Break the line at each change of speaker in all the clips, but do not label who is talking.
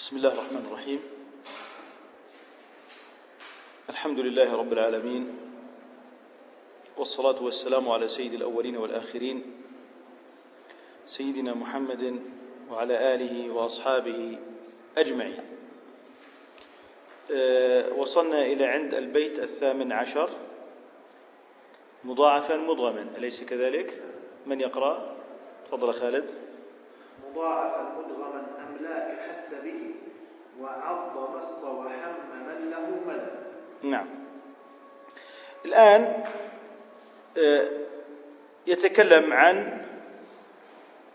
بسم الله الرحمن الرحيم الحمد لله رب العالمين والصلاة والسلام على سيد الأولين والآخرين سيدنا محمد وعلى آله وأصحابه أجمعين أه وصلنا إلى عند البيت الثامن عشر مضاعفا مضغما أليس كذلك؟ من يقرأ؟ تفضل خالد
مضاعفا مدغما أملاك حس به وعض مص وحم من له مدى
نعم. الآن آه، يتكلم عن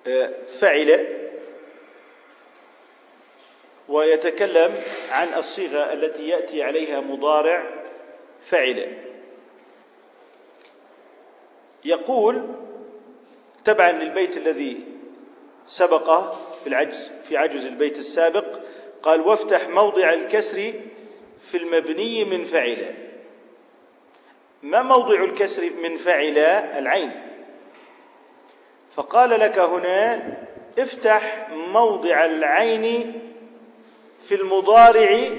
آه، فعل ويتكلم عن الصيغة التي يأتي عليها مضارع فعل. يقول تبعا للبيت الذي سبقه في العجز في عجز البيت السابق قال وافتح موضع الكسر في المبني من فعل. ما موضع الكسر من فعل؟ العين. فقال لك هنا افتح موضع العين في المضارع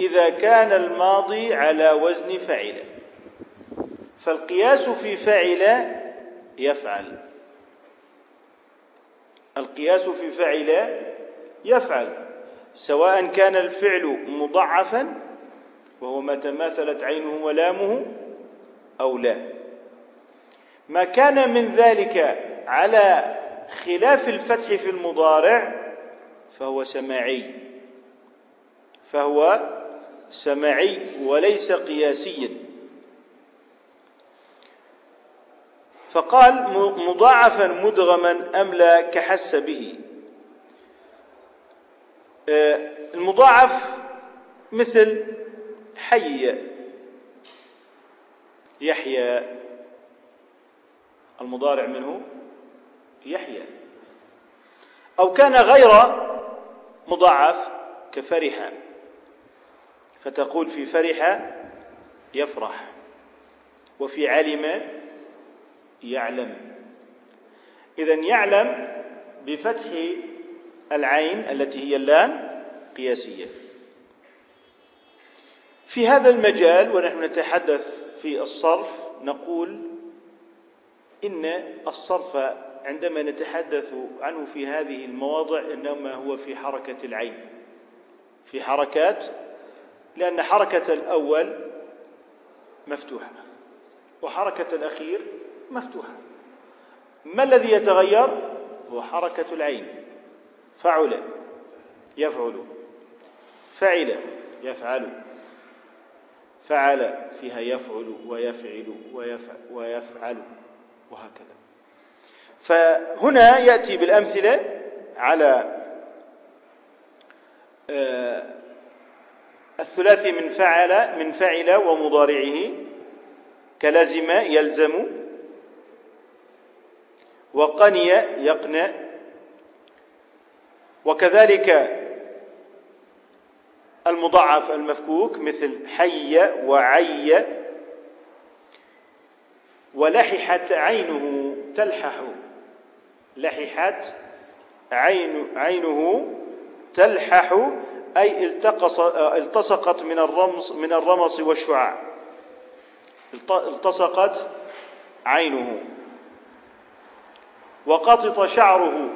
إذا كان الماضي على وزن فعل فالقياس في فعل يفعل. القياس في فعل يفعل. سواء كان الفعل مضعفا وهو ما تماثلت عينه ولامه أو لا. ما كان من ذلك على خلاف الفتح في المضارع فهو سماعي. فهو سماعي وليس قياسيا. فقال مضاعفا مدغما أم لا كحس به؟ المضاعف مثل حي يحيى. المضارع منه يحيى. أو كان غير مضاعف كفرح فتقول في فرح يفرح وفي علم يعلم. إذا يعلم بفتح العين التي هي اللام قياسية. في هذا المجال ونحن نتحدث في الصرف نقول إن الصرف عندما نتحدث عنه في هذه المواضع إنما هو في حركة العين. في حركات لأن حركة الأول مفتوحة وحركة الأخير مفتوحة. ما الذي يتغير؟ هو حركة العين. فعل يفعل. فعل يفعل. فعل فيها يفعل ويفعل ويفعل, ويفعل وهكذا. فهنا يأتي بالأمثلة على آه، الثلاثي من فعل من فعل ومضارعه. كلزم يلزم. وقني يقنع. وكذلك المضاعف المفكوك مثل حي وعي ولححت عينه تلحح. لححت عين عينه تلحح أي التقص التصقت من الرمص من الرمص والشعاع. التصقت عينه. وقطط شعره.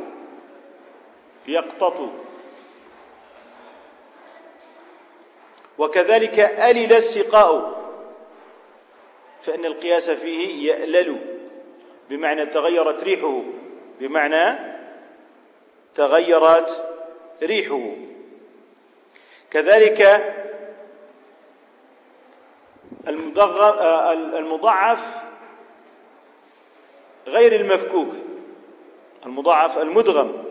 يقتط. وكذلك ألل السقاء فإن القياس فيه يألل بمعنى تغيرت ريحه بمعنى تغيرت ريحه. كذلك المضاعف غير المفكوك المضاعف المدغم.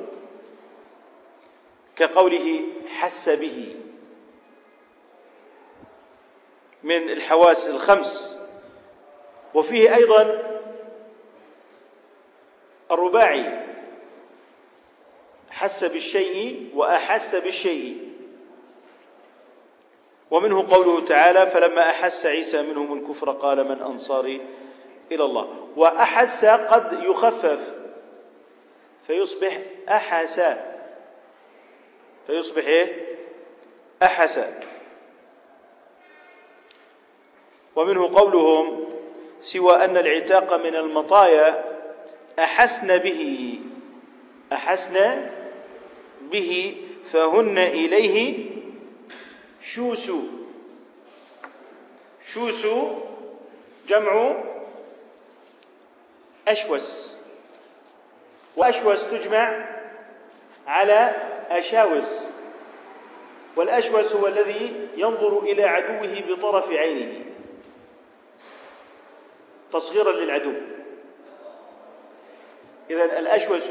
كقوله حس به. من الحواس الخمس. وفيه أيضا الرباعي. حس بالشيء وأحس بالشيء. ومنه قوله تعالى فلما أحس عيسى منهم الكفر قال من انصاري إلى الله. وأحس قد يخفف. فيصبح أحس. فيصبح إيه؟ ومنه قولهم سوى أن العتاق من المطايا أحسن به أحسن به فهن إليه شوس شوس جمع أشوس. وأشوس تجمع على أشاوس والأشوس هو الذي ينظر إلى عدوه بطرف عينه. تصغيرا للعدو. إذا الأشوس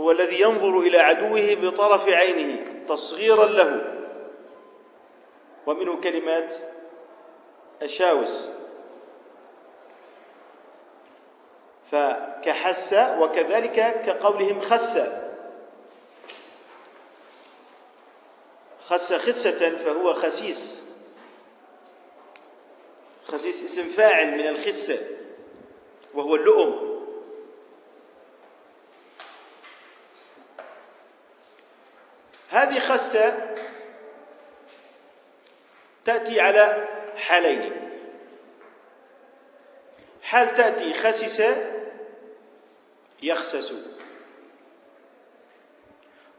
هو الذي ينظر إلى عدوه بطرف عينه تصغيرا له. ومنه كلمات الشاوس فكحس وكذلك كقولهم خس. خس خسة فهو خسيس. خسيس اسم فاعل من الخسة وهو اللؤم. هذه خسة تأتي على حالين. حال تأتي خسس يخسس.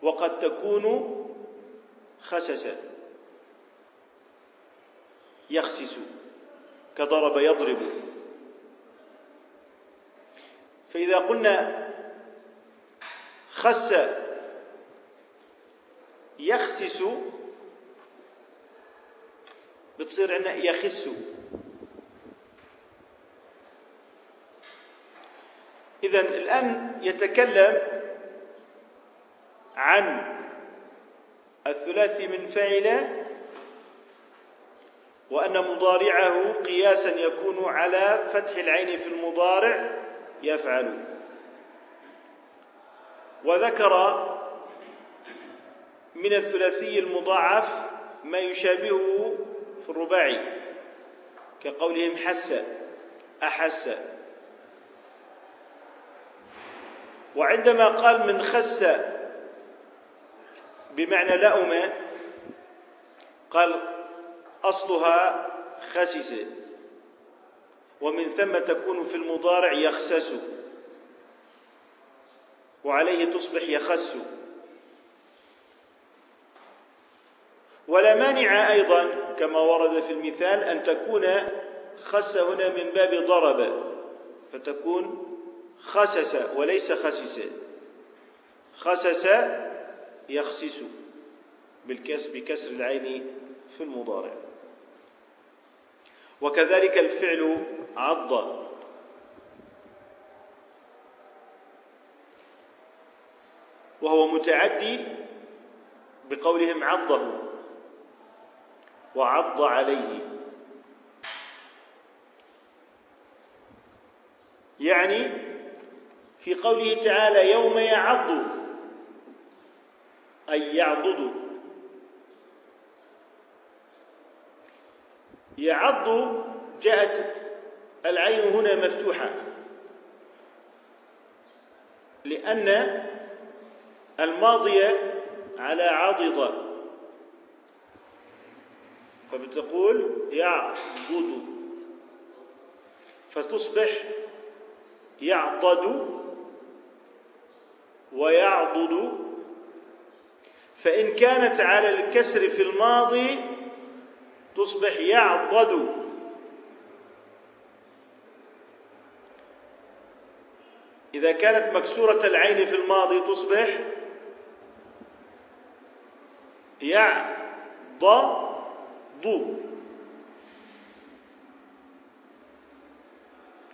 وقد تكون خسس. يخسس. كضرب يضرب. فإذا قلنا خس يخسس بتصير عندنا يخس. إذا الآن يتكلم عن الثلاثي من فعل وأن مضارعه قياسا يكون على فتح العين في المضارع يفعل. وذكر من الثلاثي المضاعف ما يشابهه في الرباعي كقولهم حس أحس. وعندما قال من خس بمعنى لأم قال أصلها خسس ومن ثم تكون في المضارع يخسس. وعليه تصبح يخس. ولا مانع أيضا كما ورد في المثال أن تكون خس هنا من باب ضرب. فتكون خسس وليس خسس. خسس يخسس بالكسر بكسر العين في المضارع. وكذلك الفعل عض. وهو متعدي بقولهم عضه وعض عليه. يعني في قوله تعالى يوم يعض. أي يعضد. يعض جاءت العين هنا مفتوحة. لأن الماضية على عضد فبتقول يعضد. فتصبح يعضد ويعضد. فإن كانت على الكسر في الماضي تصبح يعضد. إذا كانت مكسورة العين في الماضي تصبح يعضد.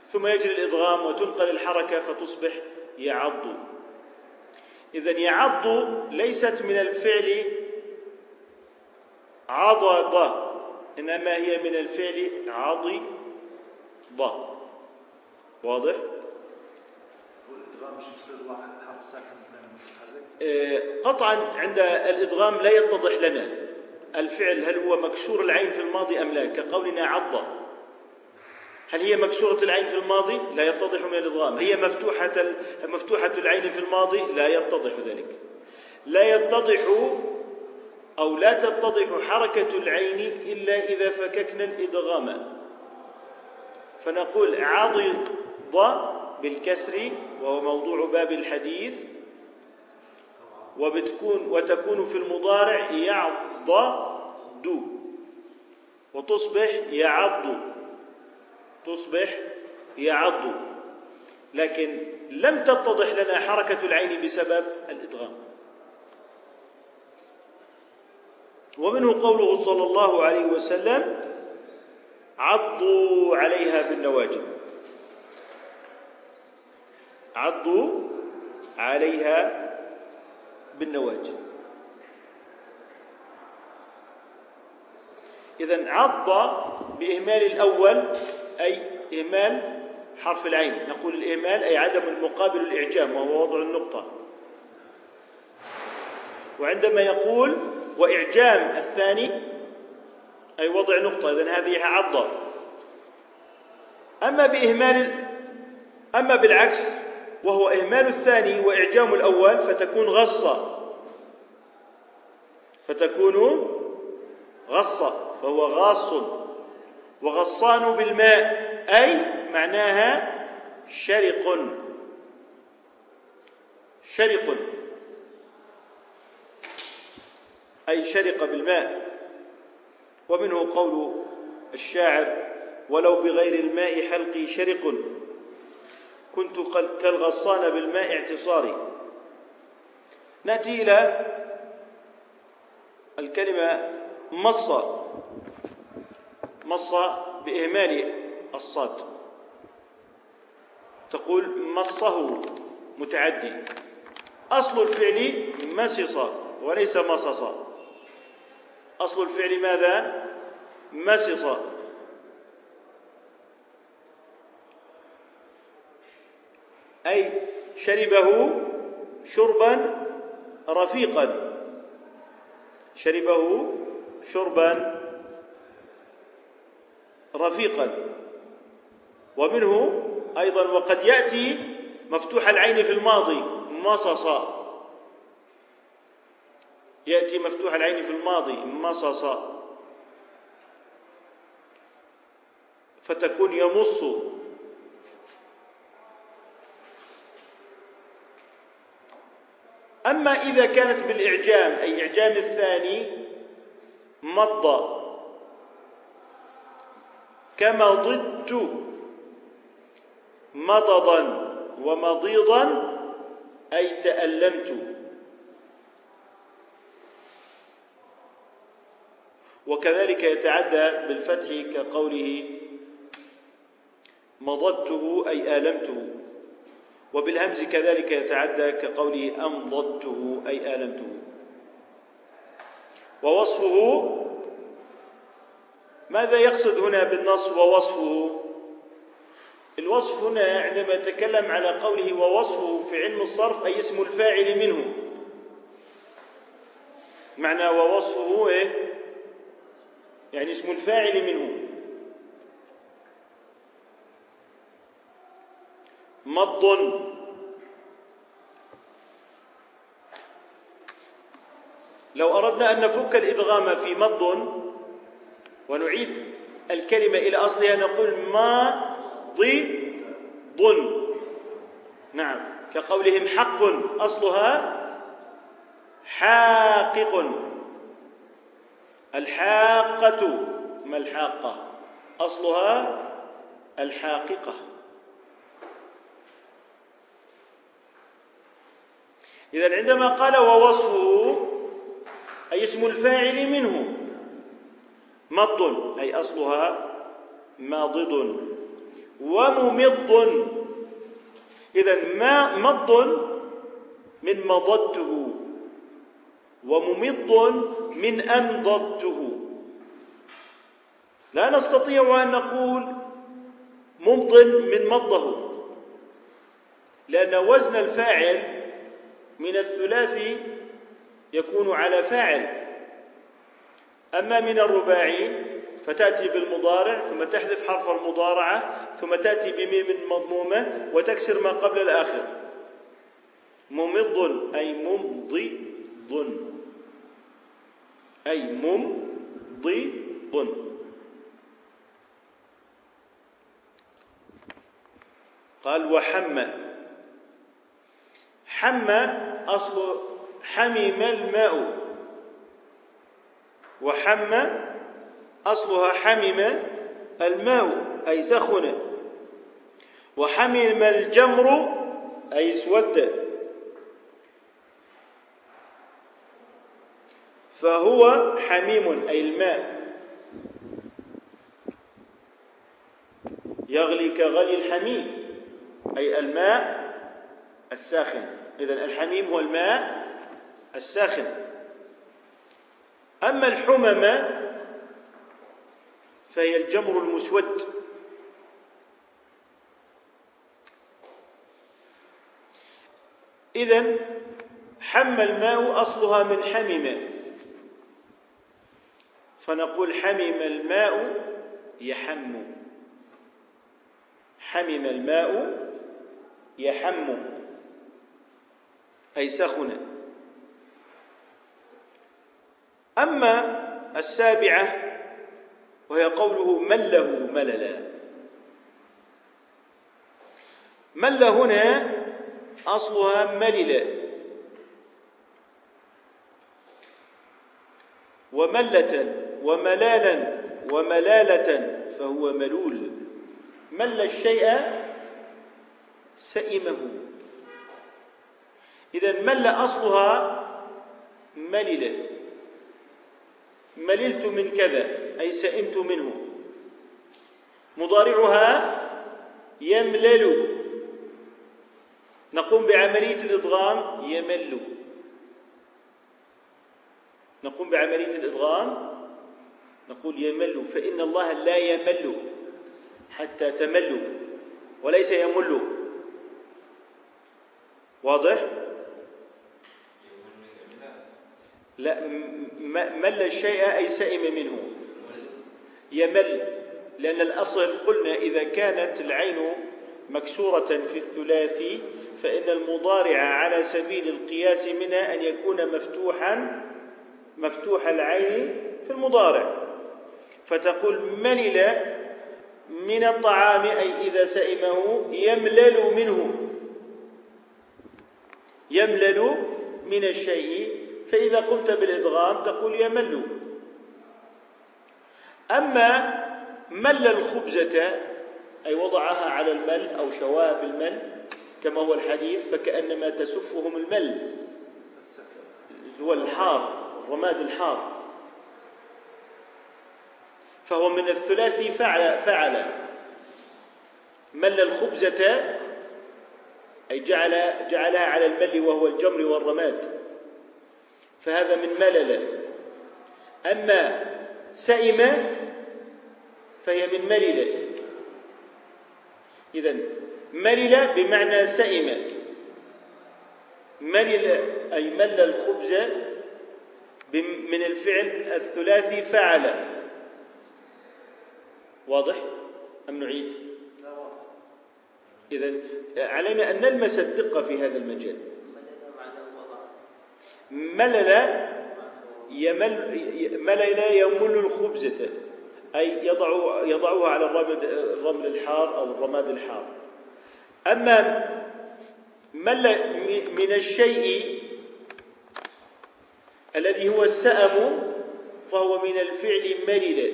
ثم يجري الإدغام وتنقل الحركة فتصبح يعض. إذا يعض ليست من الفعل عضض إنما هي من الفعل عضض واضح؟ آه، قطعا عند الإدغام لا يتضح لنا الفعل هل هو مكسور العين في الماضي أم لا كقولنا عض هل هي مكسورة العين في الماضي؟ لا يتضح من الإدغام هي مفتوحة مفتوحة العين في الماضي؟ لا يتضح ذلك لا يتضح أو لا تتضح حركة العين إلا إذا فككنا الإدغام فنقول عضض بالكسر وهو موضوع باب الحديث وبتكون وتكون في المضارع يعضد وتصبح يعض تصبح يعض. لكن لم تتضح لنا حركة العين بسبب الإدغام. ومنه قوله صلى الله عليه وسلم عضوا عليها بالنواجذ. عضوا عليها بالنواجذ. إذا عض بإهمال الأول أي إهمال حرف العين. نقول الإهمال أي عدم المقابل الإعجام وهو وضع النقطة. وعندما يقول وإعجام الثاني أي وضع نقطة إذن هذه عضة. أما بإهمال أما بالعكس وهو إهمال الثاني وإعجام الأول فتكون غصة. فتكون غصة فهو غاص. وغصان بالماء أي معناها شرق. شرق. أي شرق بالماء. ومنه قول الشاعر ولو بغير الماء حلقي شرق كنت كالغصان بالماء اعتصاري. نأتي إلى الكلمة مص مص باهمال الصاد. تقول مصه متعدي. أصل الفعل مسص وليس مصص. أصل الفعل ماذا؟ مسص. أي شربه شربا رفيقا. شربه شربا رفيقا. ومنه أيضا وقد يأتي مفتوح العين في الماضي مصصا يأتي مفتوح العين في الماضي مصصا فتكون يمص. أما إذا كانت بالإعجام أي إعجام الثاني مض كما ضدت مضضا ومضيضا أي تألمت. وكذلك يتعدى بالفتح كقوله مضضته أي آلمته. وبالهمز كذلك يتعدى كقوله أمضته أي آلمته. ووصفه ماذا يقصد هنا بالنص ووصفه؟ الوصف هنا عندما يتكلم على قوله ووصفه في علم الصرف أي اسم الفاعل منه. معنى ووصفه إيه؟ يعني اسم الفاعل منه. مض. لو أردنا أن نفك الإدغام في مض ونعيد الكلمة إلى أصلها نقول ما ضي ضن نعم كقولهم حق أصلها حاقق. الحاقة ما الحاقة؟ أصلها الحاققة. إذا عندما قال ووصفه أي اسم الفاعل منه مض أي أصلها ماضض. وممض. إذا ما مض من مضته وممض من أمضته لا نستطيع أن نقول ممض من مضه لأن وزن الفاعل من الثلاثي يكون على فاعل. أما من الرباعي فتأتي بالمضارع ثم تحذف حرف المضارعة ثم تأتي بميم مضمومة وتكسر ما قبل الآخر. ممض أي ممضي ضن. أي ممضض قال وحمى حمى أصل حمم الماء. وحمى أصلها حمم الماء أي سخن. وحمم الجمر أي اسود فهو حميم أي الماء. يغلي كغلي الحميم أي الماء الساخن. إذا الحميم هو الماء الساخن. أما الحمم فهي الجمر المسود. إذا حم الماء أصلها من حمم فنقول حمم الماء يحم. حمم الماء يحم. أي سخن أما السابعة وهي قوله مله مللا. مل هنا أصلها ملل. وملة وملالا وملالة فهو ملول. مل الشيء سئمه. إذا مل أصلها ملل. مللت من كذا أي سئمت منه. مضارعها يملل. نقوم بعملية الإدغام يمل. نقوم بعملية الإدغام نقول يمل فإن الله لا يمل حتى تملوا وليس يمل. واضح؟ لا مل الشيء أي سئم منه. يمل لأن الأصل قلنا إذا كانت العين مكسورة في الثلاثي فإن المضارع على سبيل القياس منها أن يكون مفتوحا مفتوح العين في المضارع. فتقول ملل من الطعام أي إذا سئمه يملل منه. يملل من الشيء فإذا قمت بالإدغام تقول يمل أما مل الخبزة أي وضعها على المل أو شواها بالمل كما هو الحديث فكأنما تسفهم المل. هو الحار الرماد الحار. فهو من الثلاثي فعل فعل. مل الخبزة أي جعل جعلها على المل وهو الجمر والرماد. فهذا من ملل. أما سئم فهي من ملل. إذا ملل بمعنى سئم. ملل أي مل الخبز من الفعل الثلاثي فعل. واضح؟ أم نعيد؟ إذا علينا أن نلمس الدقة في هذا المجال. ملل يمل ملل يمل الخبزة أي يضع يضعها على الرمل الرمل الحار أو الرماد الحار. أما مل من الشيء الذي هو السأم فهو من الفعل ملل.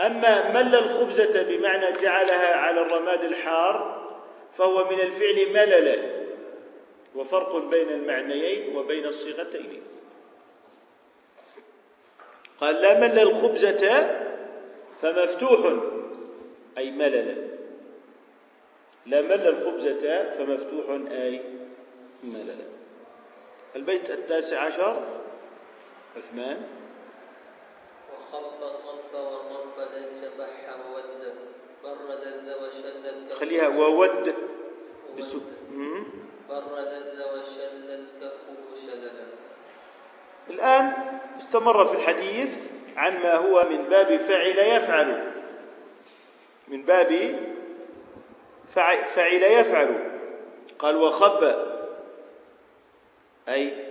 أما مل الخبزة بمعنى جعلها على الرماد الحار فهو من الفعل ملل. وفرق بين المعنيين وبين الصيغتين. قال لا مل الخبزة فمفتوح أي ملل. لا مل الخبزة فمفتوح أي ملل. البيت التاسع عشر عثمان.
وخب صب وضرب جبح وود برد وشدد
خليها وود.
برد وشدد كفه شددا
الآن استمر في الحديث عن ما هو من باب فعل يفعل. من باب فعل يفعل. قال وخب أي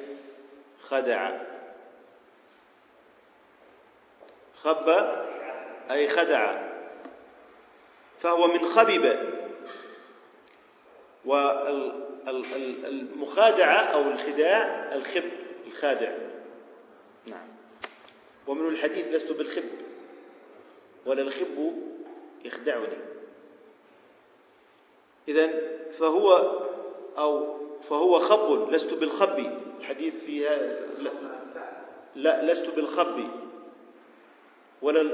خدع. خب أي خدع. فهو من خبب. والمخادعة أو الخداع الخب الخادع. نعم. ومن الحديث لست بالخب. ولا الخب يخدعني. إذا فهو أو فهو خب لست بالخب. الحديث فيها لا, لا لست بالخب. ولا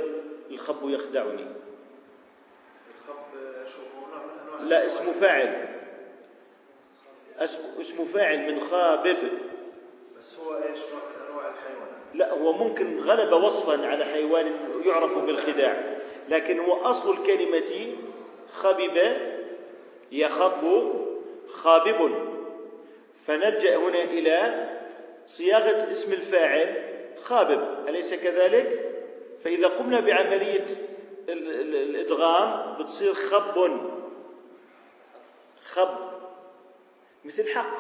الخب يخدعني.
الخب شو هو نوع من انواع
لا اسم فاعل. اسم اسم فاعل من خابب.
بس هو إيش؟ نوع من أنواع الحيوانات.
لا هو ممكن غلب وصفا على حيوان يعرف بالخداع لكن هو أصل الكلمة خبب يخب خابب. فنلجأ هنا إلى صياغة اسم الفاعل خابب. أليس كذلك؟ فإذا قمنا بعملية ال- ال- الإدغام بتصير خب. خب. مثل حق.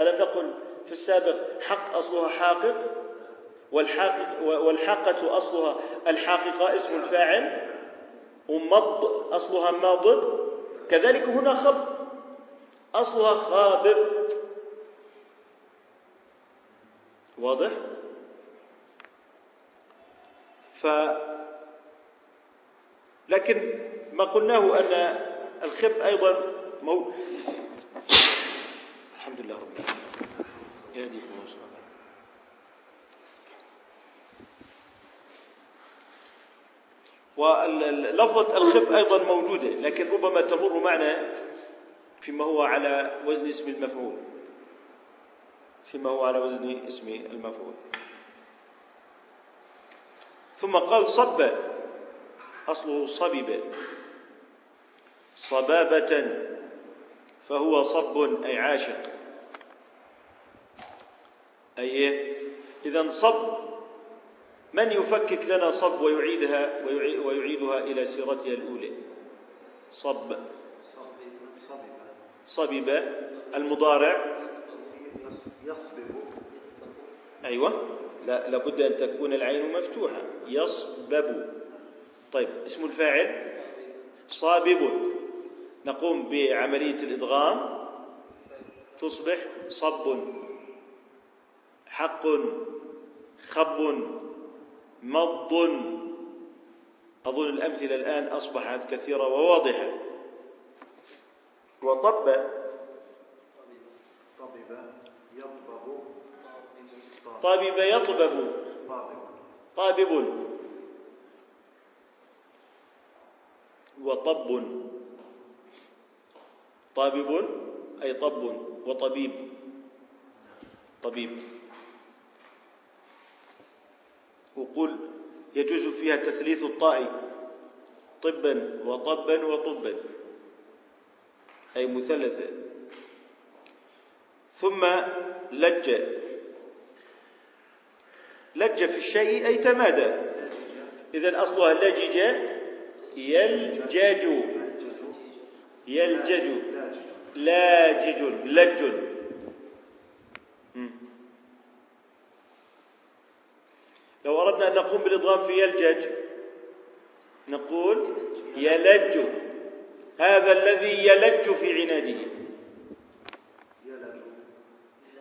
ألم نقل في السابق حق أصلها حاقق والحاقق والحاقة أصلها الحاققة اسم الفاعل ومض أصلها ماضد. كذلك هنا خب. أصلها خابب واضح؟ ف لكن ما قلناه أن الخب أيضا مو... الحمد لله رب العالمين. يهديكم الله سبحانه وتعالى ولفظة الخب أيضا موجودة لكن ربما تمر معنا فيما هو على وزن اسم المفعول. فيما هو على وزن اسم المفعول. ثم قال صب. أصله صبب. صبابة. فهو صب أي عاشق. أي إيه؟ إذا صب من يفكك لنا صب ويعيدها ويعي- ويعيدها إلى سيرتها الأولى؟ صب.
صبب.
المضارع.
يص- يصبب
أيوة. لا لابد أن تكون العين مفتوحة. يصبب. طيب اسم الفاعل؟ صابب. نقوم بعملية الإدغام. تصبح صب حق خب مض. أظن الأمثلة الآن أصبحت كثيرة وواضحة. وطب.
طبب يطبب
طابب يطبب
طابب.
وطب. طابب أي طب وطبيب. طبيب. وقل يجوز فيها تثليث الطاء طبا وطبا وطبا. أي مثلثة ثم لج. لج في الشيء أي تمادى. إذا أصلها لجج يلجج. يلجج. لاجج لج. لو أردنا أن نقوم بالإضغام في يلجج نقول يلج. هذا الذي يلج في عناده.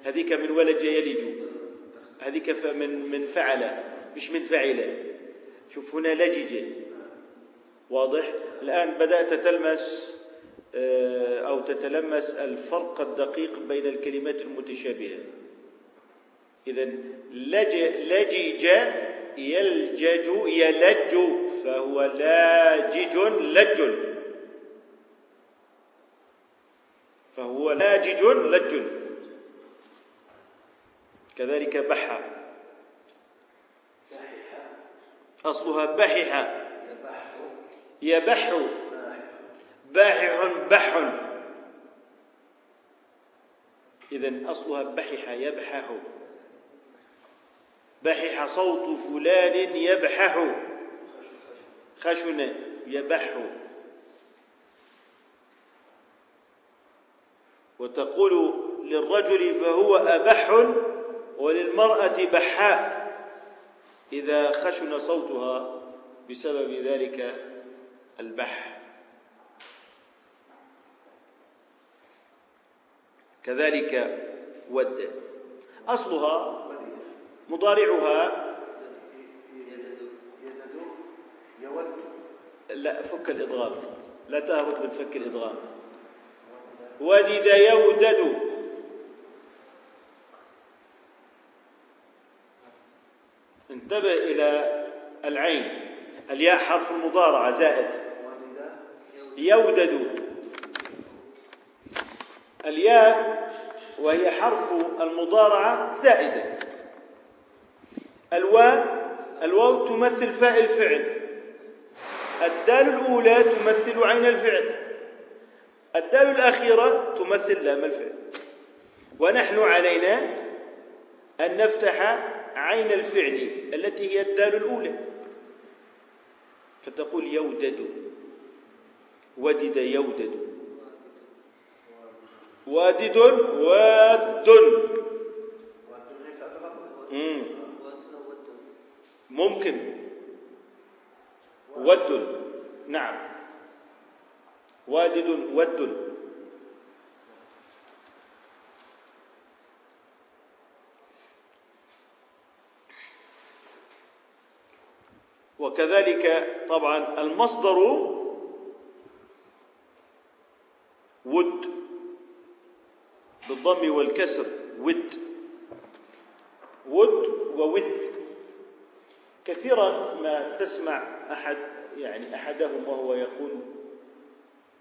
هذيك من ولج يلج. هذيك من من فعل. مش من فعل. شوف هنا لجج. واضح؟ الآن بدأت تلمس أو تتلمس الفرق الدقيق بين الكلمات المتشابهة. إذا لج لجج يلجج يلج فهو لاجج لج. فهو لاجج لج. كذلك بح. أصلها بحح. يبح باحح بح إذا أصلها بحح يبحح. بحح صوت فلان يبحح. خشن يبح. وتقول للرجل فهو أبح وللمرأة بحاء. إذا خشن صوتها بسبب ذلك البح. كذلك ود. أصلها مضارعها
يود.
لا فك الإضغام. لا تهرب من فك الإضغام.
ود
ودد يودد. انتبه إلى العين. الياء حرف المضارعة زائد. يودد. الياء وهي حرف المضارعة زائدة. الواو الواو تمثل فاء الفعل. الدال الأولى تمثل عين الفعل. الدال الأخيرة تمثل لام الفعل. ونحن علينا أن نفتح عين الفعل التي هي الدال الأولى. فتقول يودد. ودد يودد. وادد واد. ممكن. ود نعم. وادد ود وكذلك طبعا المصدر ود. بالضم والكسر ود. ود وود. كثيرا ما تسمع أحد يعني أحدهم وهو يقول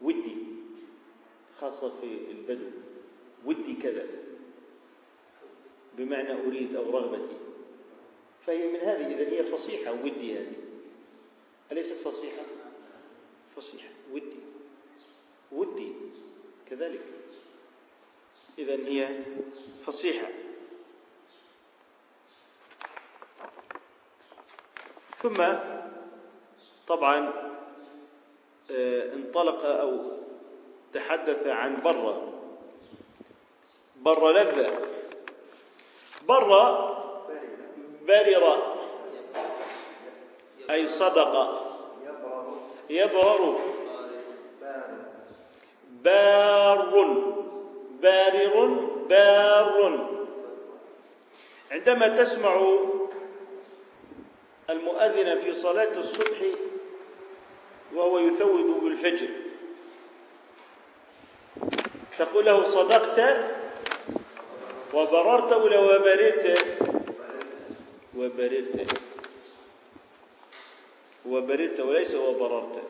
ودي خاصة في البدو. ودي كذا. بمعنى أريد أو رغبتي. فهي من هذه إذا هي فصيحة ودي هذه. أليست فصيحة؟ فصيحة. ودي. ودي. كذلك. اذا هي فصيحة. ثم طبعا آه، انطلق أو تحدث عن بر. بر لذة. بر برر أي صدق.
بارد
بار. بارر بار. عندما تسمع المؤذن في صلاة الصبح وهو يثوب بالفجر تقول له صدقت وبررت ولا وبررت؟ وبررت. وبررت وليس وبررت.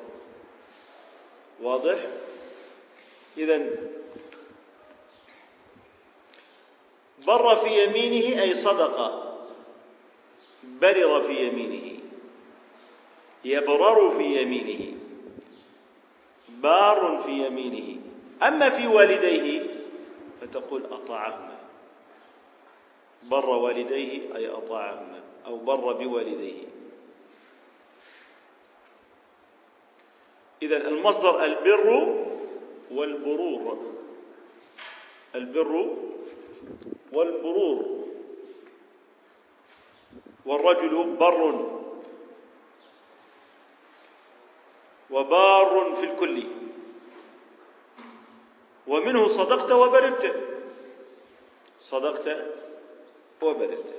واضح؟ إذا بر في يمينه أي صدق. برر في يمينه. يبرر في يمينه. بار في يمينه. أما في والديه فتقول أطاعهما بر والديه أي أطاعهما أو بر بوالديه. إذا المصدر البر والبرور. البر والبرور. والرجل بر. وبار في الكل. ومنه صدقت وبررت. صدقت وبررت.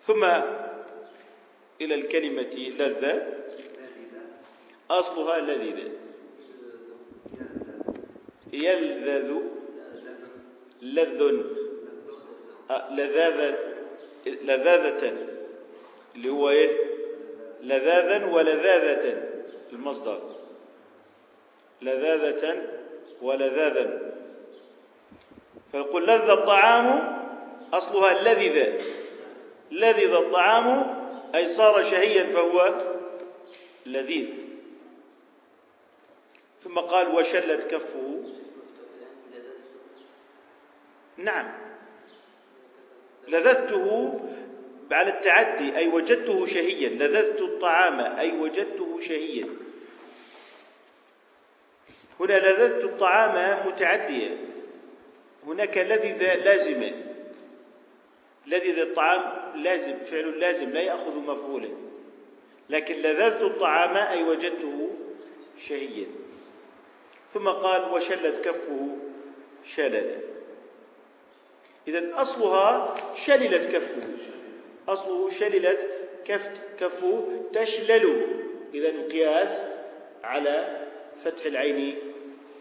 ثم إلى الكلمة لذة. أصلها لذيذة. يلذذ. لذ أه، لذاذة لذاذة اللي هو إيه؟ لذاذا ولذاذة المصدر. لذاذة ولذاذا. فيقول لذ الطعام أصلها لذذ. لذذ الطعام أي صار شهيا فهو لذيذ. ثم قال وشلت كفه. نعم. لذذته على التعدي أي وجدته شهيا. لذذت الطعام أي وجدته شهيا. هنا لذذت الطعام متعدية هناك لذذ لازمة لذذ الطعام لازم فعل لازم لا يأخذ مفعولا. لكن لذذت الطعام أي وجدته شهيا. ثم قال وشلت كفه شللا إذا أصلها شللت كفه. أصله شللت كف كفه تشلل. إذا القياس على فتح العين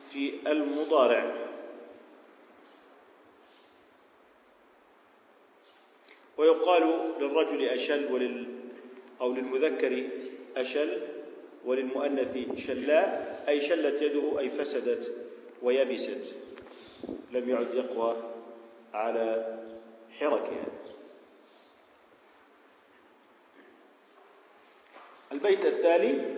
في المضارع. ويقال للرجل أشل ولل أو للمذكر أشل وللمؤنث شلا أي شلت يده أي فسدت ويبست. لم يعد يقوى. على حركها. البيت التالي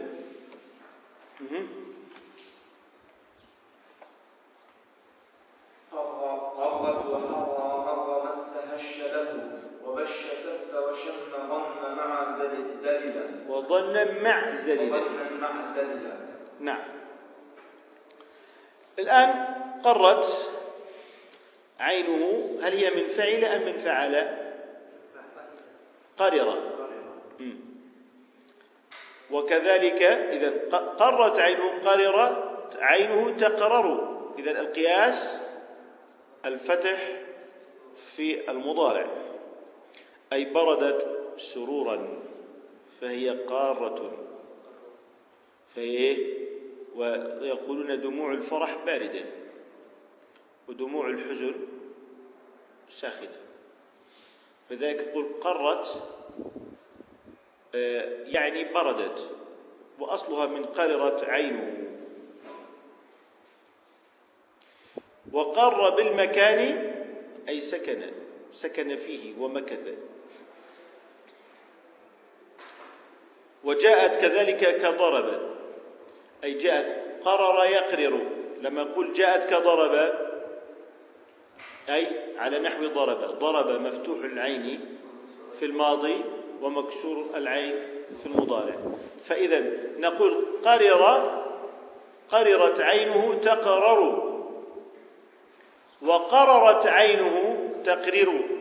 قرت وحرى مر مسها الشله وبش سف وشم ظن مع زل- زللا
وظن مع زلل.
وظن مع زللا
نعم. الآن قرت عينه هل هي من فعل أم من فعل؟ قرر مم. وكذلك إذا قرت عينه قررت عينه تقرر. إذا القياس الفتح في المضارع. أي بردت سرورا فهي قارة. فهي إيه؟ ويقولون دموع الفرح باردة ودموع الحزن. ساخنة فذلك يقول قرت آه، يعني بردت وأصلها من قررت عينه. وقر بالمكان أي سكن سكن فيه ومكث. وجاءت كذلك كضرب أي جاءت قرر يقرر. لما نقول جاءت كضرب أي على نحو ضرب ضرب مفتوح العين في الماضي ومكسور العين في المضارع. فإذا نقول قرر قررت عينه تقرر. وقررت عينه تقرر.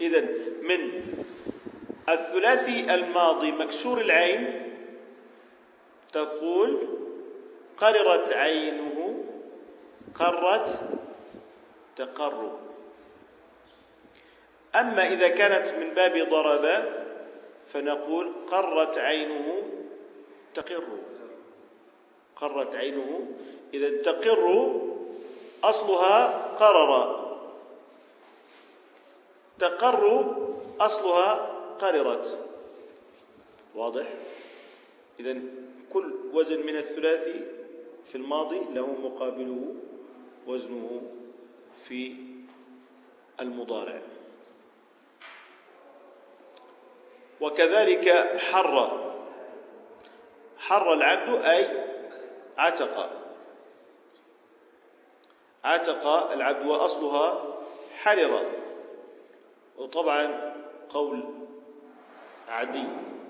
إذا من الثلاثي الماضي مكسور العين تقول قررت عينه قرت تقر أما إذا كانت من باب ضرب فنقول قرت عينه تقر. قرت عينه إذا تقر أصلها قرر. تقر أصلها قررت. واضح؟ إذا كل وزن من الثلاثي في الماضي له مقابله وزنه في المضارع. وكذلك حر. حر العبد أي عتق. عتق العبد وأصلها حرر. وطبعا قول عدي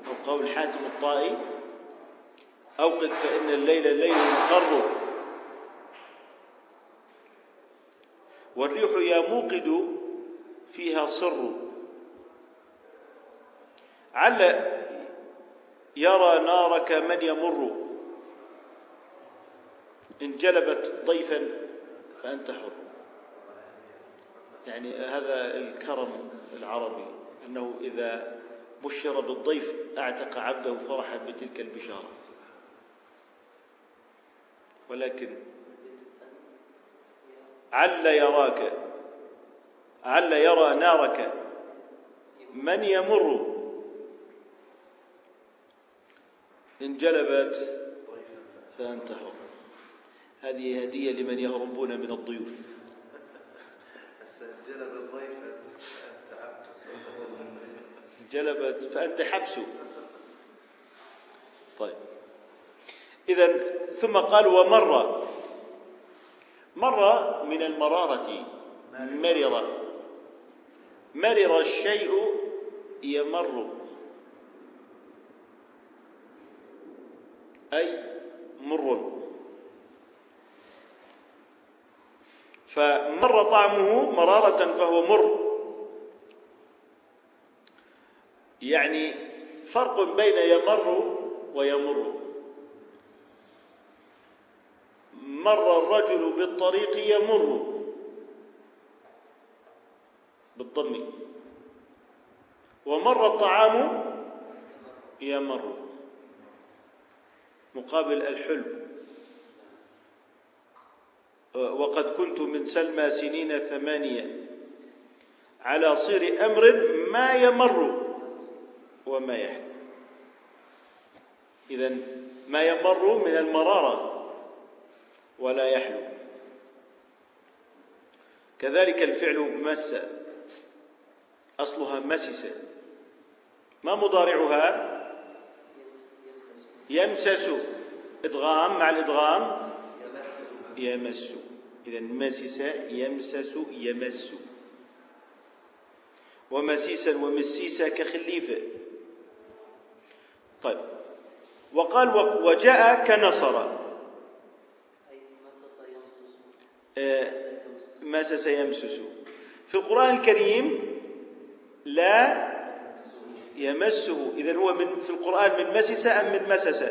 أو قول حاتم الطائي أوقد فإن الليل ليل مقر والريح يا موقد فيها صر. عل يرى نارك من يمر. إن جلبت ضيفا فأنت حر. يعني هذا الكرم العربي أنه إذا بشر بالضيف أعتق عبده فرحا بتلك البشارة. ولكن عل يراك عل يرى نارك من يمر؟ إن جلبت فأنت حر هذه هدية لمن يهربون من الضيوف.
الضيف
جلبت فأنت حبسه. طيب. إذا ثم قال ومر. مر من المرارة. مرر. مرر الشيء يمر. أي مر. فمر طعمه مرارة فهو مر. يعني فرق بين يمر ويمر. مر الرجل بالطريق يمر. بالضم. ومر الطعام يمر. مقابل الحلم وقد كنت من سلمى سنين ثمانية. على صير أمر ما يمر وما يحلم إذا ما يمر من المرارة. ولا يحلو. كذلك الفعل مس. أصلها مسس. ما مضارعها؟ يمسس. إدغام مع الإدغام؟ يمس. إذا مسس يمسس يمس. ومسيسا ومسيسا كخليفة طيب. وقال وجاء كنصر
أي مسس يمسس
آه، مسس يمسس في القرآن الكريم لا يمسه. إذا هو من في القرآن من مسس أم من مسس؟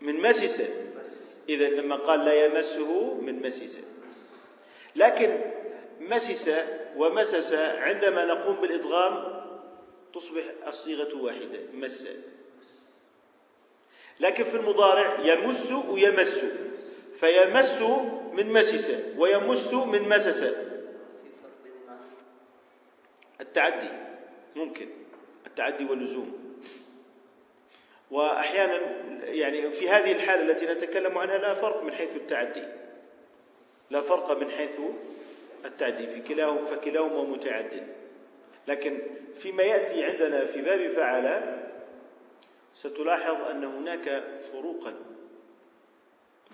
من مسس. إذا لما قال لا يمسه من مسس. لكن مسس ومسس عندما نقوم بالإدغام تصبح الصيغة واحدة مس. لكن في المضارع يمس ويمس. فيمس من مسس ويمس من مسس.
في فرق بين المعنى
التعدي ممكن. التعدي واللزوم. وأحيانا يعني في هذه الحالة التي نتكلم عنها لا فرق من حيث التعدي. لا فرق من حيث التعدي في كلاهما فكلاهما متعد. لكن فيما يأتي عندنا في باب فعل ستلاحظ أن هناك فروقا.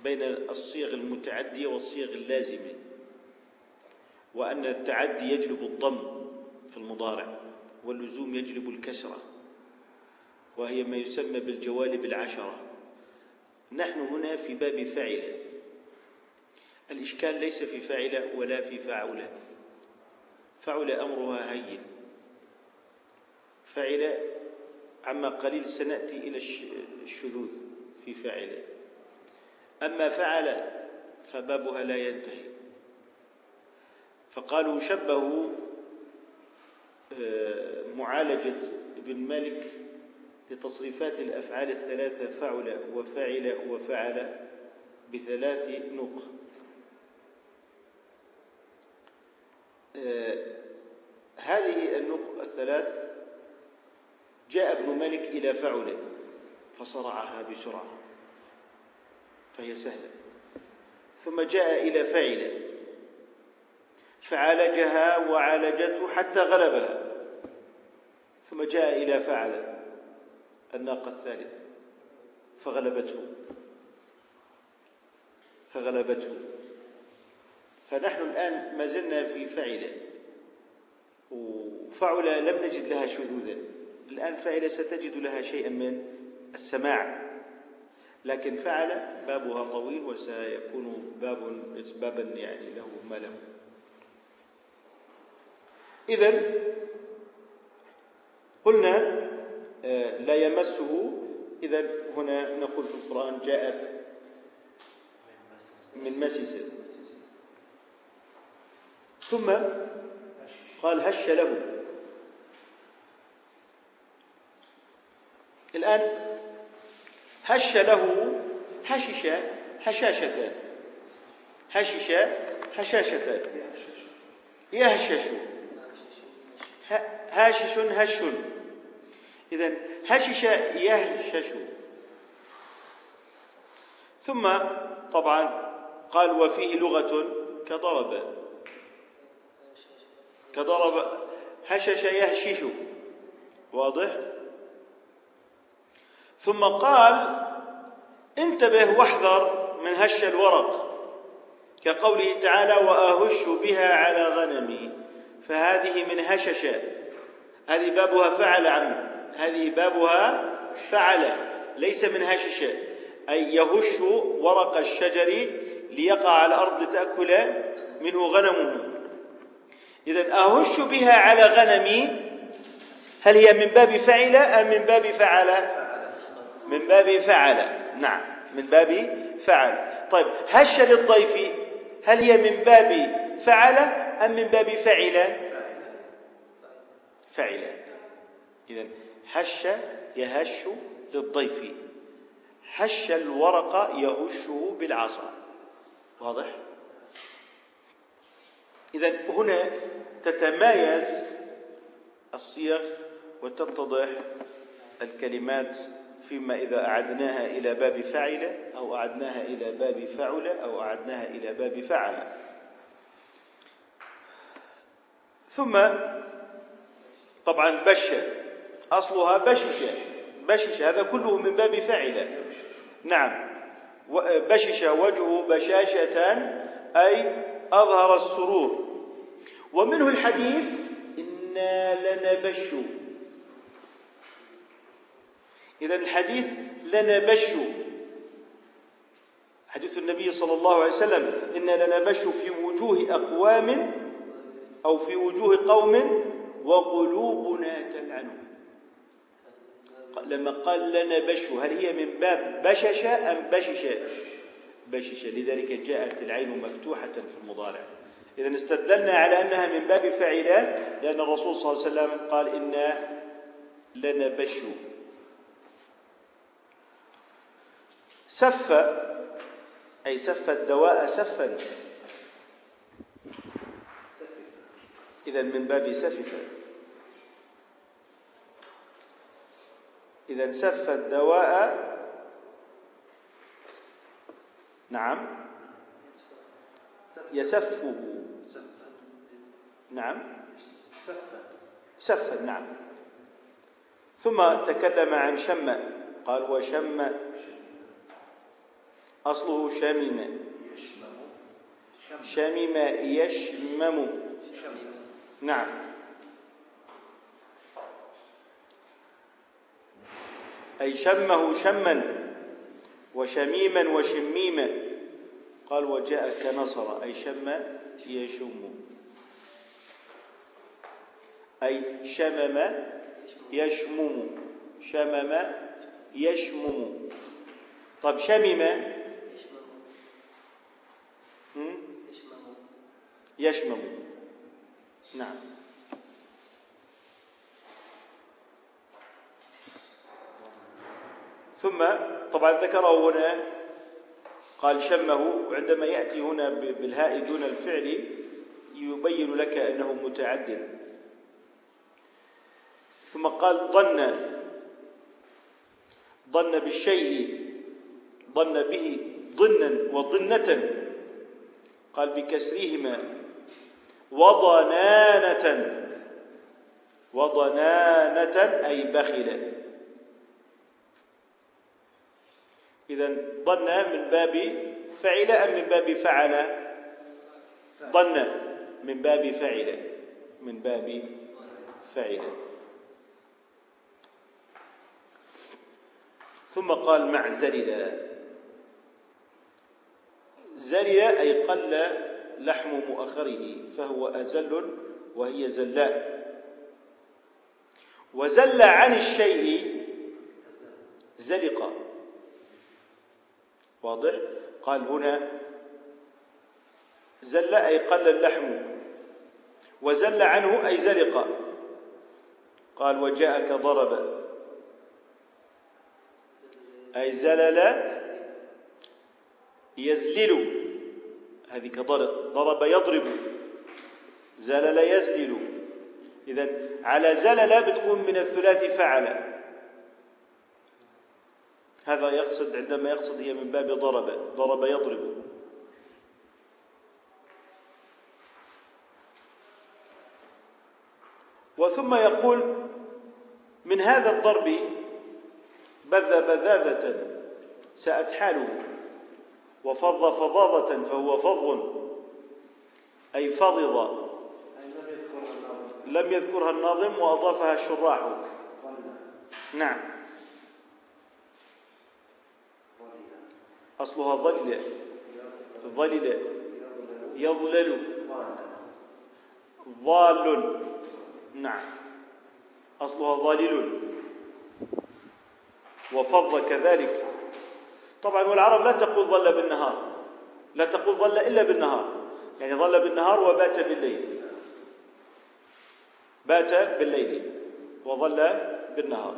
بين الصيغ المتعدية والصيغ اللازمة وأن التعدي يجلب الضم في المضارع واللزوم يجلب الكسرة وهي ما يسمى بالجوالب العشرة. نحن هنا في باب فعل الإشكال ليس في فعل ولا في فعل فعل أمرها هين. فعل عما قليل سنأتي إلى الش- الشذوذ في فعل أما فعل فبابها لا ينتهي. فقالوا شبهوا آه، معالجة ابن مالك لتصريفات الأفعال الثلاثة فعل وفعل وفعل بثلاث نقط آه، هذه النقط الثلاث جاء ابن مالك إلى فعل فصرعها بسرعة. فهي سهلة. ثم جاء إلى فعل. فعالجها وعالجته حتى غلبها. ثم جاء إلى فعل. الناقة الثالثة. فغلبته. فغلبته. فنحن الآن ما زلنا في فعل. وفعل لم نجد لها شذوذا. الآن فعل ستجد لها شيئا من السماع. لكن فعل بابها طويل وسيكون باب بابا يعني له ما له إذا قلنا آه، لا يمسه. إذا هنا نقول في القرآن جاءت من مسس ثم قال هش له. الآن هش له هشش هشاشة. هشش هشاشة. يهشش. هاشش هش. إذا هشش يهشش. ثم طبعا قال وفيه لغة كضرب. كضرب هشش يهشش. واضح؟ ثم قال انتبه واحذر من هش الورق كقوله تعالى وأهش بها على غنمي. فهذه من هشش. هذه بابها فعل عم. هذه بابها فعل ليس من هشش. أي يهش ورق الشجر ليقع على الأرض لتأكل منه غنمه. إذا أهش بها على غنمي هل هي من باب فعل أم من باب فعل؟ من باب فعل. نعم من باب فعل. طيب هش للضيف هل هي من باب فعل أم من باب فعل؟ فعل. إذا هش يهش للضيف. هش الورق يهشه بالعصا. واضح؟ إذا هنا تتمايز الصيغ وتتضح الكلمات فيما إذا أعدناها إلى باب فعل أو أعدناها إلى باب فعل أو أعدناها إلى باب فعل ثم طبعا بش أصلها بشش بشش هذا كله من باب فعل نعم بشش وجهه بشاشة أي أظهر السرور. ومنه الحديث إنا لنبش إذا الحديث لنبش حديث النبي صلى الله عليه وسلم إنا لنبش في وجوه أقوام أو في وجوه قوم وقلوبنا تلعنهم لما قال لنا بش هل هي من باب بشش أم بشش بشش لذلك جاءت العين مفتوحة في المضارع. إذا استدلنا على أنها من باب فعلة لأن الرسول صلى الله عليه وسلم قال إنا لنبش سف أي سف الدواء سفا. إذا من باب سفف إذا سف الدواء نعم. يسفه. نعم. سفا نعم. ثم تكلم عن شم قال وشم أصله شمم شمم يشمم. نعم. أي شمه شما وشميما وشميما قال وجاء كنصر أي شم يشم. أي شمم يشمم. شمم يشمم. طب شمم يشمم نعم. ثم طبعا ذكره هنا قال شمه وعندما يأتي هنا بالهاء دون الفعل يبين لك أنه متعد ثم قال ظن. ظن بالشيء ظن به ظنا وظنة. قال بكسرهما. وضنانة. وضنانة أي بخلا إذا ظن من باب فعل أم من باب فعل؟ ظن من باب فعل. من باب فعل. ثم قال مع زلل. زلل أي قل لحم مؤخره فهو أزل وهي زلاء. وزل عن الشيء زلق. واضح؟ قال هنا زل أي قل اللحم. وزل عنه أي زلق. قال وجاءك ضرب. أي زلل. يزلل. هذه كضرب. ضرب يضرب. زلل يزلل. إذا على زلل بتكون من الثلاث فعل. هذا يقصد عندما يقصد هي من باب ضرب. ضرب يضرب. وثم يقول من هذا الضرب بذ بذاذة سأت حاله. وفض فظاظة فهو فظ أي فضض. لم يذكرها الناظم. وأضافها الشراح. نعم. أصلها ظلل. ظلل. يظلل. ضال نعم. أصلها ضالل وفض كذلك. طبعا والعرب لا تقول ظل بالنهار لا تقول ظل إلا بالنهار. يعني ظل بالنهار وبات بالليل. بات بالليل وظل بالنهار.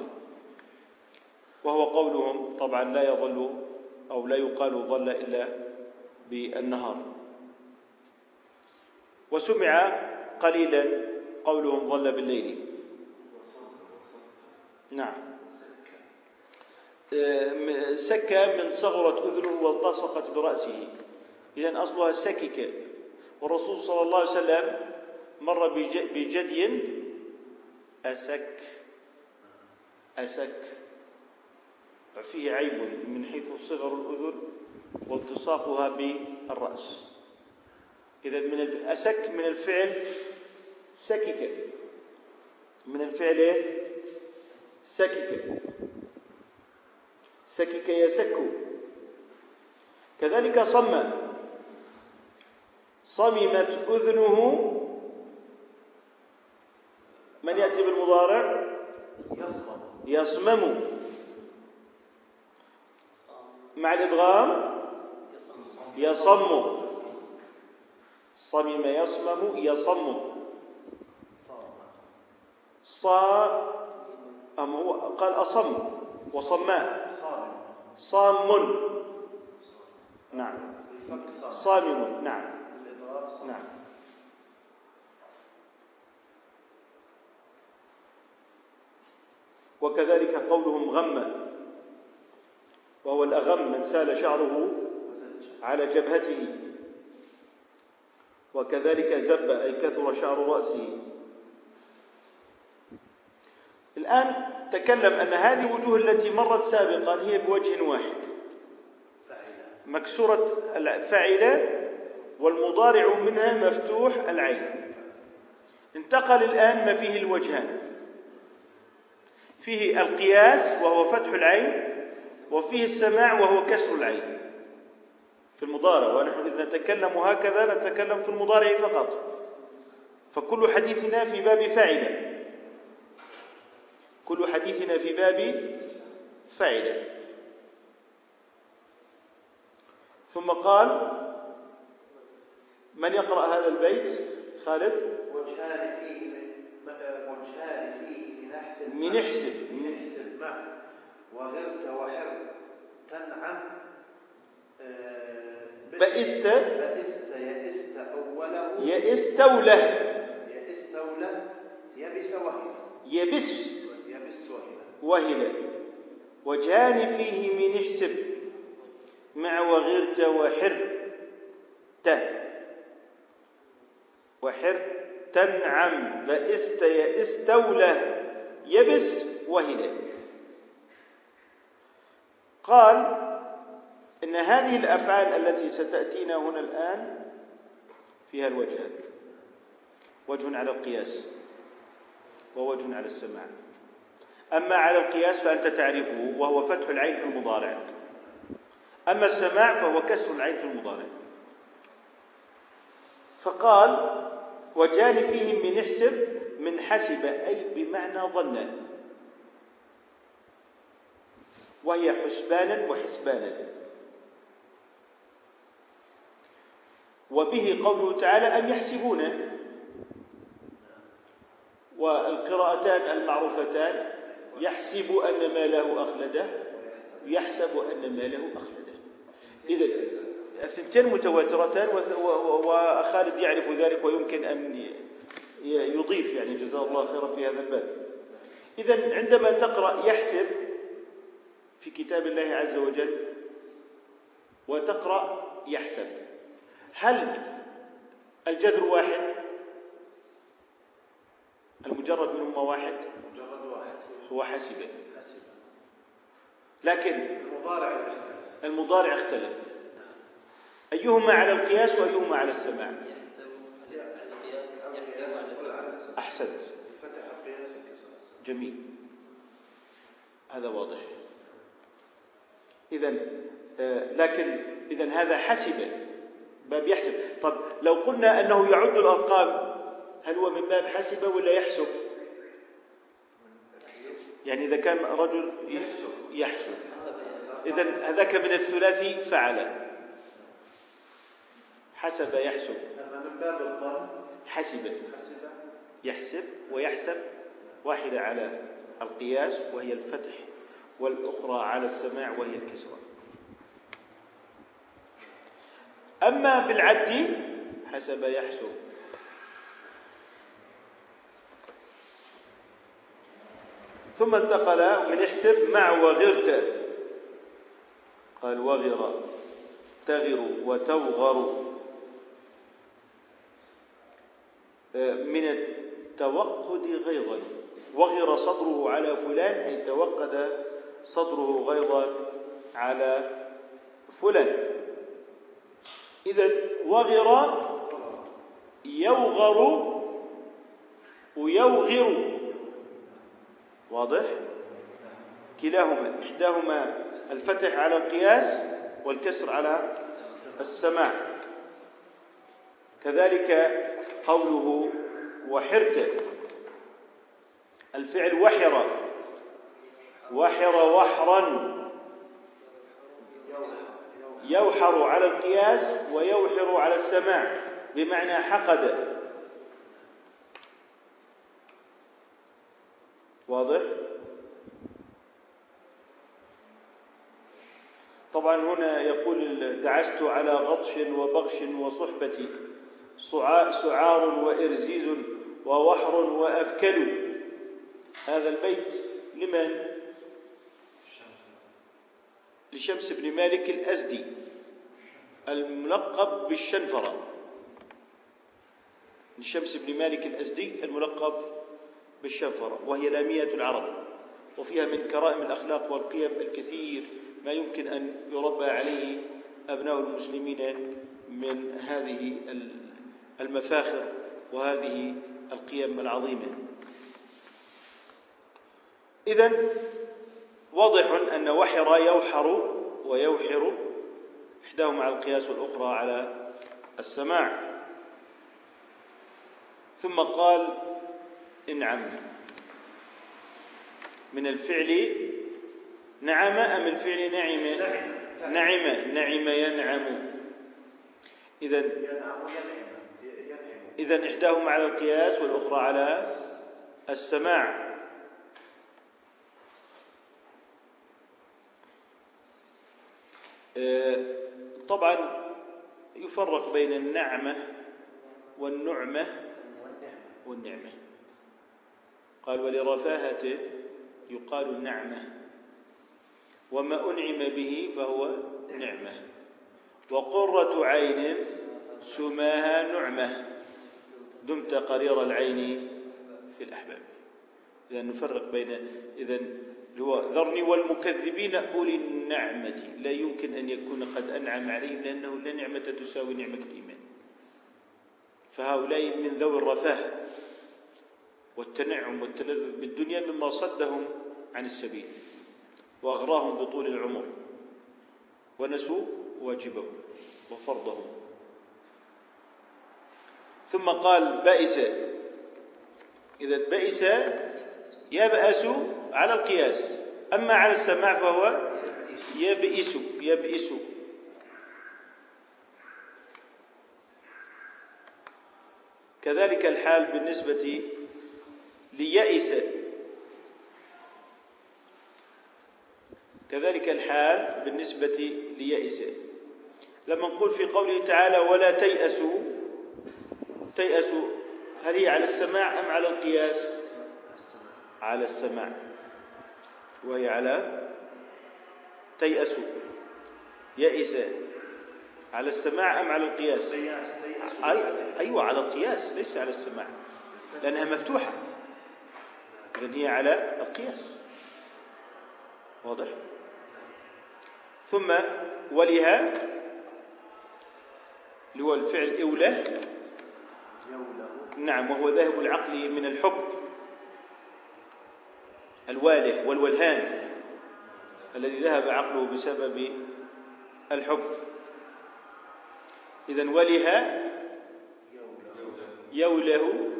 وهو قولهم طبعا لا يظل أو لا يقال ظل إلا بالنهار. وسمع قليلا قولهم ظل بالليل. نعم. سك من صغرت أذنه والتصقت برأسه. إذا أصلها سكك. والرسول صلى الله عليه وسلم مر بجدي أسك. أسك. فيه عيب من حيث صغر الأذن والتصاقها بالرأس. إذا من أسك من الفعل سكك. من الفعل إيه؟ سكك. سكك يسك كذلك صم. صممت أذنه. من يأتي بالمضارع؟
يصمم.
يصمم. مع الإدغام؟ يصم. صمم يصمم يصم. صا أم هو قال أصم وصماء صام. نعم.
صامم.
نعم. نعم. وكذلك قولهم غم. وهو الأغم من سال شعره على جبهته. وكذلك زب أي كثر شعر رأسه. الآن تكلم أن هذه وجوه التي مرت سابقا هي بوجه واحد. مكسورة الفاعلة والمضارع منها مفتوح العين. انتقل الآن ما فيه الوجهان. فيه القياس وهو فتح العين وفيه السماع وهو كسر العين. في المضارع ونحن إذا نتكلم هكذا نتكلم في المضارع فقط. فكل حديثنا في باب فاعلة كل حديثنا في باب فاعلة ثم قال من يقرأ هذا البيت؟ خالد.
وجهان فيه من وجهان فيه من أحسن
من احسب.
من احسب مع وغرت وحر تنعم آه،
بئست.
بئست يئست أوله.
يئست وله
يئست اوله يبس وهله
يبس.
يبس وهلة.
وهل وجهان فيه من احسب. مع وغرت وحر. ت. وحر. تنعم. بئست يئست وله يبس وهل قال إن هذه الأفعال التي ستأتينا هنا الآن فيها الوجهان وجه على القياس. ووجه على السماع. أما على القياس فأنت تعرفه وهو فتح العين في المضارع. أما السماع فهو كسر العين في المضارع. فقال وجان فيه من احسب من حسب أي بمعنى ظن. وهي حسبانا وحسبانا. وبه قوله تعالى أم يحسبون؟ والقراءتان المعروفتان يحسب أن ماله أخلده يحسب أن ماله أخلده. إذا الثنتين متواترتان وخالد يعرف ذلك ويمكن أن يضيف يعني جزاه الله خيرا في هذا الباب. إذا عندما تقرأ يحسب في كتاب الله عز وجل وتقرأ يحسب هل الجذر واحد؟ المجرد منهما واحد؟ هو حسب
حسب
لكن
المضارع يختلف.
المضارع اختلف أيهما على القياس وأيهما على السماع؟ أحسنت جميل. هذا واضح. إذا آه، لكن إذا هذا حسب. باب يحسب. طب لو قلنا أنه يعد الأرقام هل هو من باب حسب ولا يحسب؟ يعني إذا كان رجل يحسب. إذا هذاك من الثلاثي فعل. حسب يحسب.
من باب
حسب. يحسب ويحسب. واحدة على القياس وهي الفتح والأخرى على السماع وهي الكسرة أما بالعد حسب يحسب. ثم انتقل من احسب مع وغرت. قال وغر تغر وتوغر. من التوقد غيظا. وغر صدره على فلان أي توقد صدره غيظا على فلان. إذا وغر يوغر ويوغر. واضح؟ كلاهما إحداهما الفتح على القياس والكسر على السماع. كذلك قوله وحرت الفعل وحر. وحر وحرا. يوحر على القياس ويوحر على السماع بمعنى حقد. واضح؟ طبعا هنا يقول دعست على غطش وبغش وصحبتي سعار وإرزيز ووحر وأفكل. هذا البيت لمن؟ لشمس بن مالك الأزدي الملقب بالشنفرة. لشمس بن مالك الأزدي الملقب بالشنفرة وهي لامية العرب وفيها من كرائم الأخلاق والقيم الكثير ما يمكن أن يربى عليه أبناء المسلمين من هذه المفاخر وهذه القيم العظيمة. إذا واضح أن وحر يوحر ويوحر إحداهما على القياس والأخرى على السماع. ثم قال انعم. من الفعل نعم أم الفعل نعم؟ نعم. نعم ينعم. إذا إذا إحداهما على القياس والأخرى على السماع. آه، طبعا يفرق بين النعمة والنعمة
والنعمة.
قال ولرفاهته يقال النعمة وما أنعم به فهو نعمة. وقرة عين سماها نعمة دمت قرير العين في الأحباب. إذا نفرق بين إذا هو ذرني والمكذبين أولي النعمة. لا يمكن أن يكون قد أنعم عليهم لأنه لا نعمة تساوي نعمة الإيمان. فهؤلاء من ذوي الرفاه. والتنعم والتلذذ بالدنيا مما صدهم عن السبيل وأغراهم بطول العمر ونسوا واجبهم وفرضهم. ثم قال بئس إذا بئس يبأس على القياس أما على السماع فهو يبئس يبئس. كذلك الحال بالنسبة ليئس. كذلك الحال بالنسبة ليئس. لما نقول في قوله تعالى ولا تيأسوا تيأسوا هل هي على السماع أم على القياس؟ على السماع. وهي على تيأسوا. يئس. على السماع أم على القياس؟ أيوة على القياس ليس على السماع. لأنها مفتوحة. إذن هي على القياس. واضح؟ ثم ولها اللي هو الفعل أولى. نعم وهو ذاهب العقل من الحب. الواله والولهان الذي ذهب عقله بسبب الحب. إذا ولها
يوله.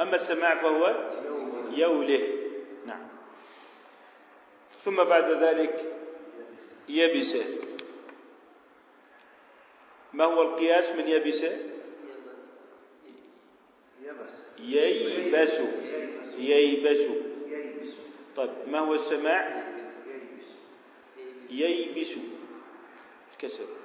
أما السماع فهو يوله. نعم. ثم بعد ذلك يبس ما هو القياس من يبس
يلبس
يبس
ييبس
ييبس
ييبس
ييبس
طيب ما هو السماع؟
ييبس
ييبس الكسر.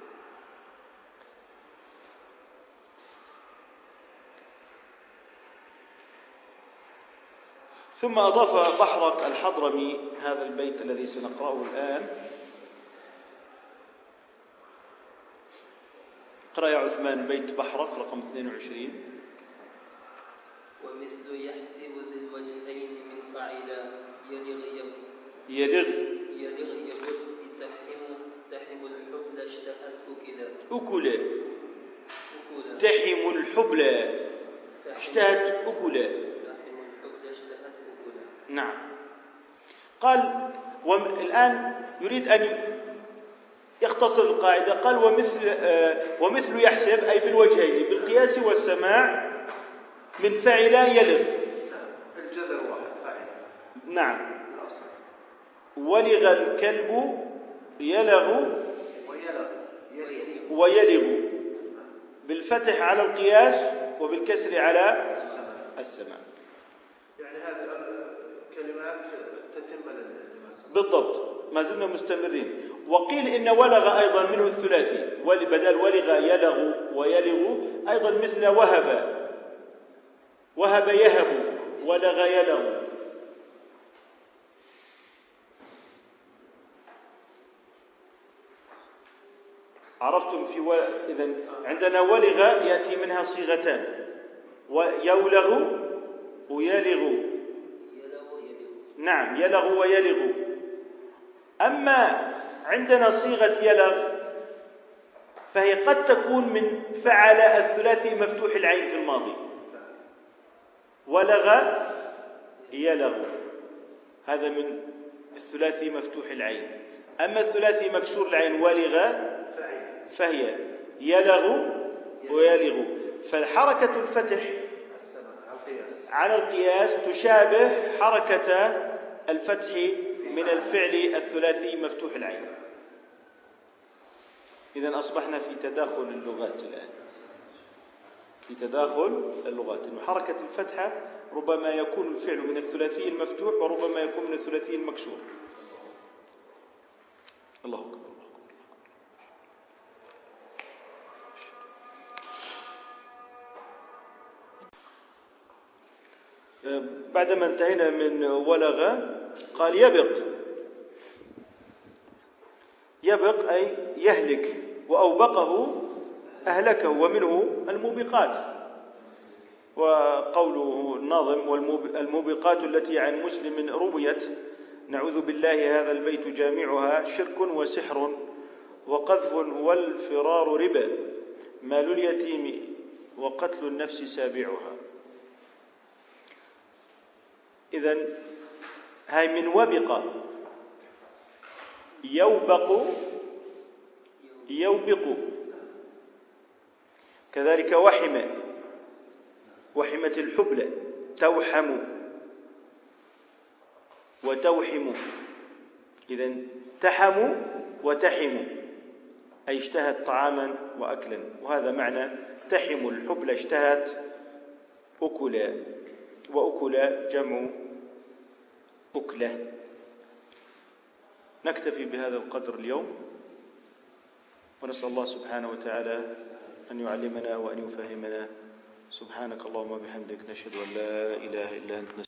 ثم أضاف بحرك الحضرمي هذا البيت الذي سنقرأه الآن. اقرأ يا عثمان بيت بحرك رقم 22
ومثل يحسب ذي الوجهين من فعلا يلغ
يدغ
يلغ. يبد تحم تحم الحبل اشتهت أكلا.
أكل
أكلا.
تحم الحبلى
تحم-
اشتهت أكلا
تحم الحبل اشتهت أكلا
نعم. قال والآن يريد أن يختصر القاعدة. قال ومثل آه، ومثل يحسب أي بالوجهين بالقياس والسماع من فعل يلغ.
الجذر واحد فاعل.
نعم.
الأصل.
ولغ الكلب يلغ
ويلغ يلغ
ويلغ. بالفتح على القياس وبالكسر على
السماء
السماع
يعني هذه الكلمات تتم لما سبق
بالضبط. ما زلنا مستمرين. وقيل إن ولغ أيضا منه الثلاثي. بدل ولغ يلغ ويلغ أيضا مثل وهب. وهب يهب ولغ يلغ. عرفتم في و... اذا عندنا ولغ يأتي منها صيغتان. ويولغ ويلغ.
يلغ يلغ
نعم يلغ ويلغ. أما عندنا صيغة يلغ فهي قد تكون من فعل الثلاثي مفتوح العين في الماضي. ولغ يلغ هذا من الثلاثي مفتوح العين. أما الثلاثي مكسور العين ولغ فهي يلغ ويلغ. فالحركة الفتح
السماء على القياس.
على القياس تشابه حركة الفتح من الفعل الثلاثي مفتوح العين. إذا أصبحنا في تداخل اللغات الآن. في تداخل اللغات. إنه حركة الفتحة ربما يكون الفعل من الثلاثي المفتوح وربما يكون من الثلاثي المكسور الله أكبر. بعدما انتهينا من ولغ قال يبق. يبق أي يهلك وأوبقه أهلكه ومنه الموبقات. وقوله الناظم والموبقات التي عن مسلم رويت نعوذ بالله هذا البيت جامعها شرك وسحر وقذف والفرار ربا مال اليتيم وقتل النفس سابعها. إذا هاي من وبق يوبق يوبق. كذلك وحم وحمت الحبلى توحم. وتوحم. إذا تحم وتحم أي اشتهت طعاما وأكلا. وهذا معنى تحم الحبلى اشتهت أكلا. وأكل جمع أكلة. نكتفي بهذا القدر اليوم ونسأل الله سبحانه وتعالى أن يعلمنا وأن يفهمنا. سبحانك اللهم وبحمدك نشهد أن لا إله إلا أنت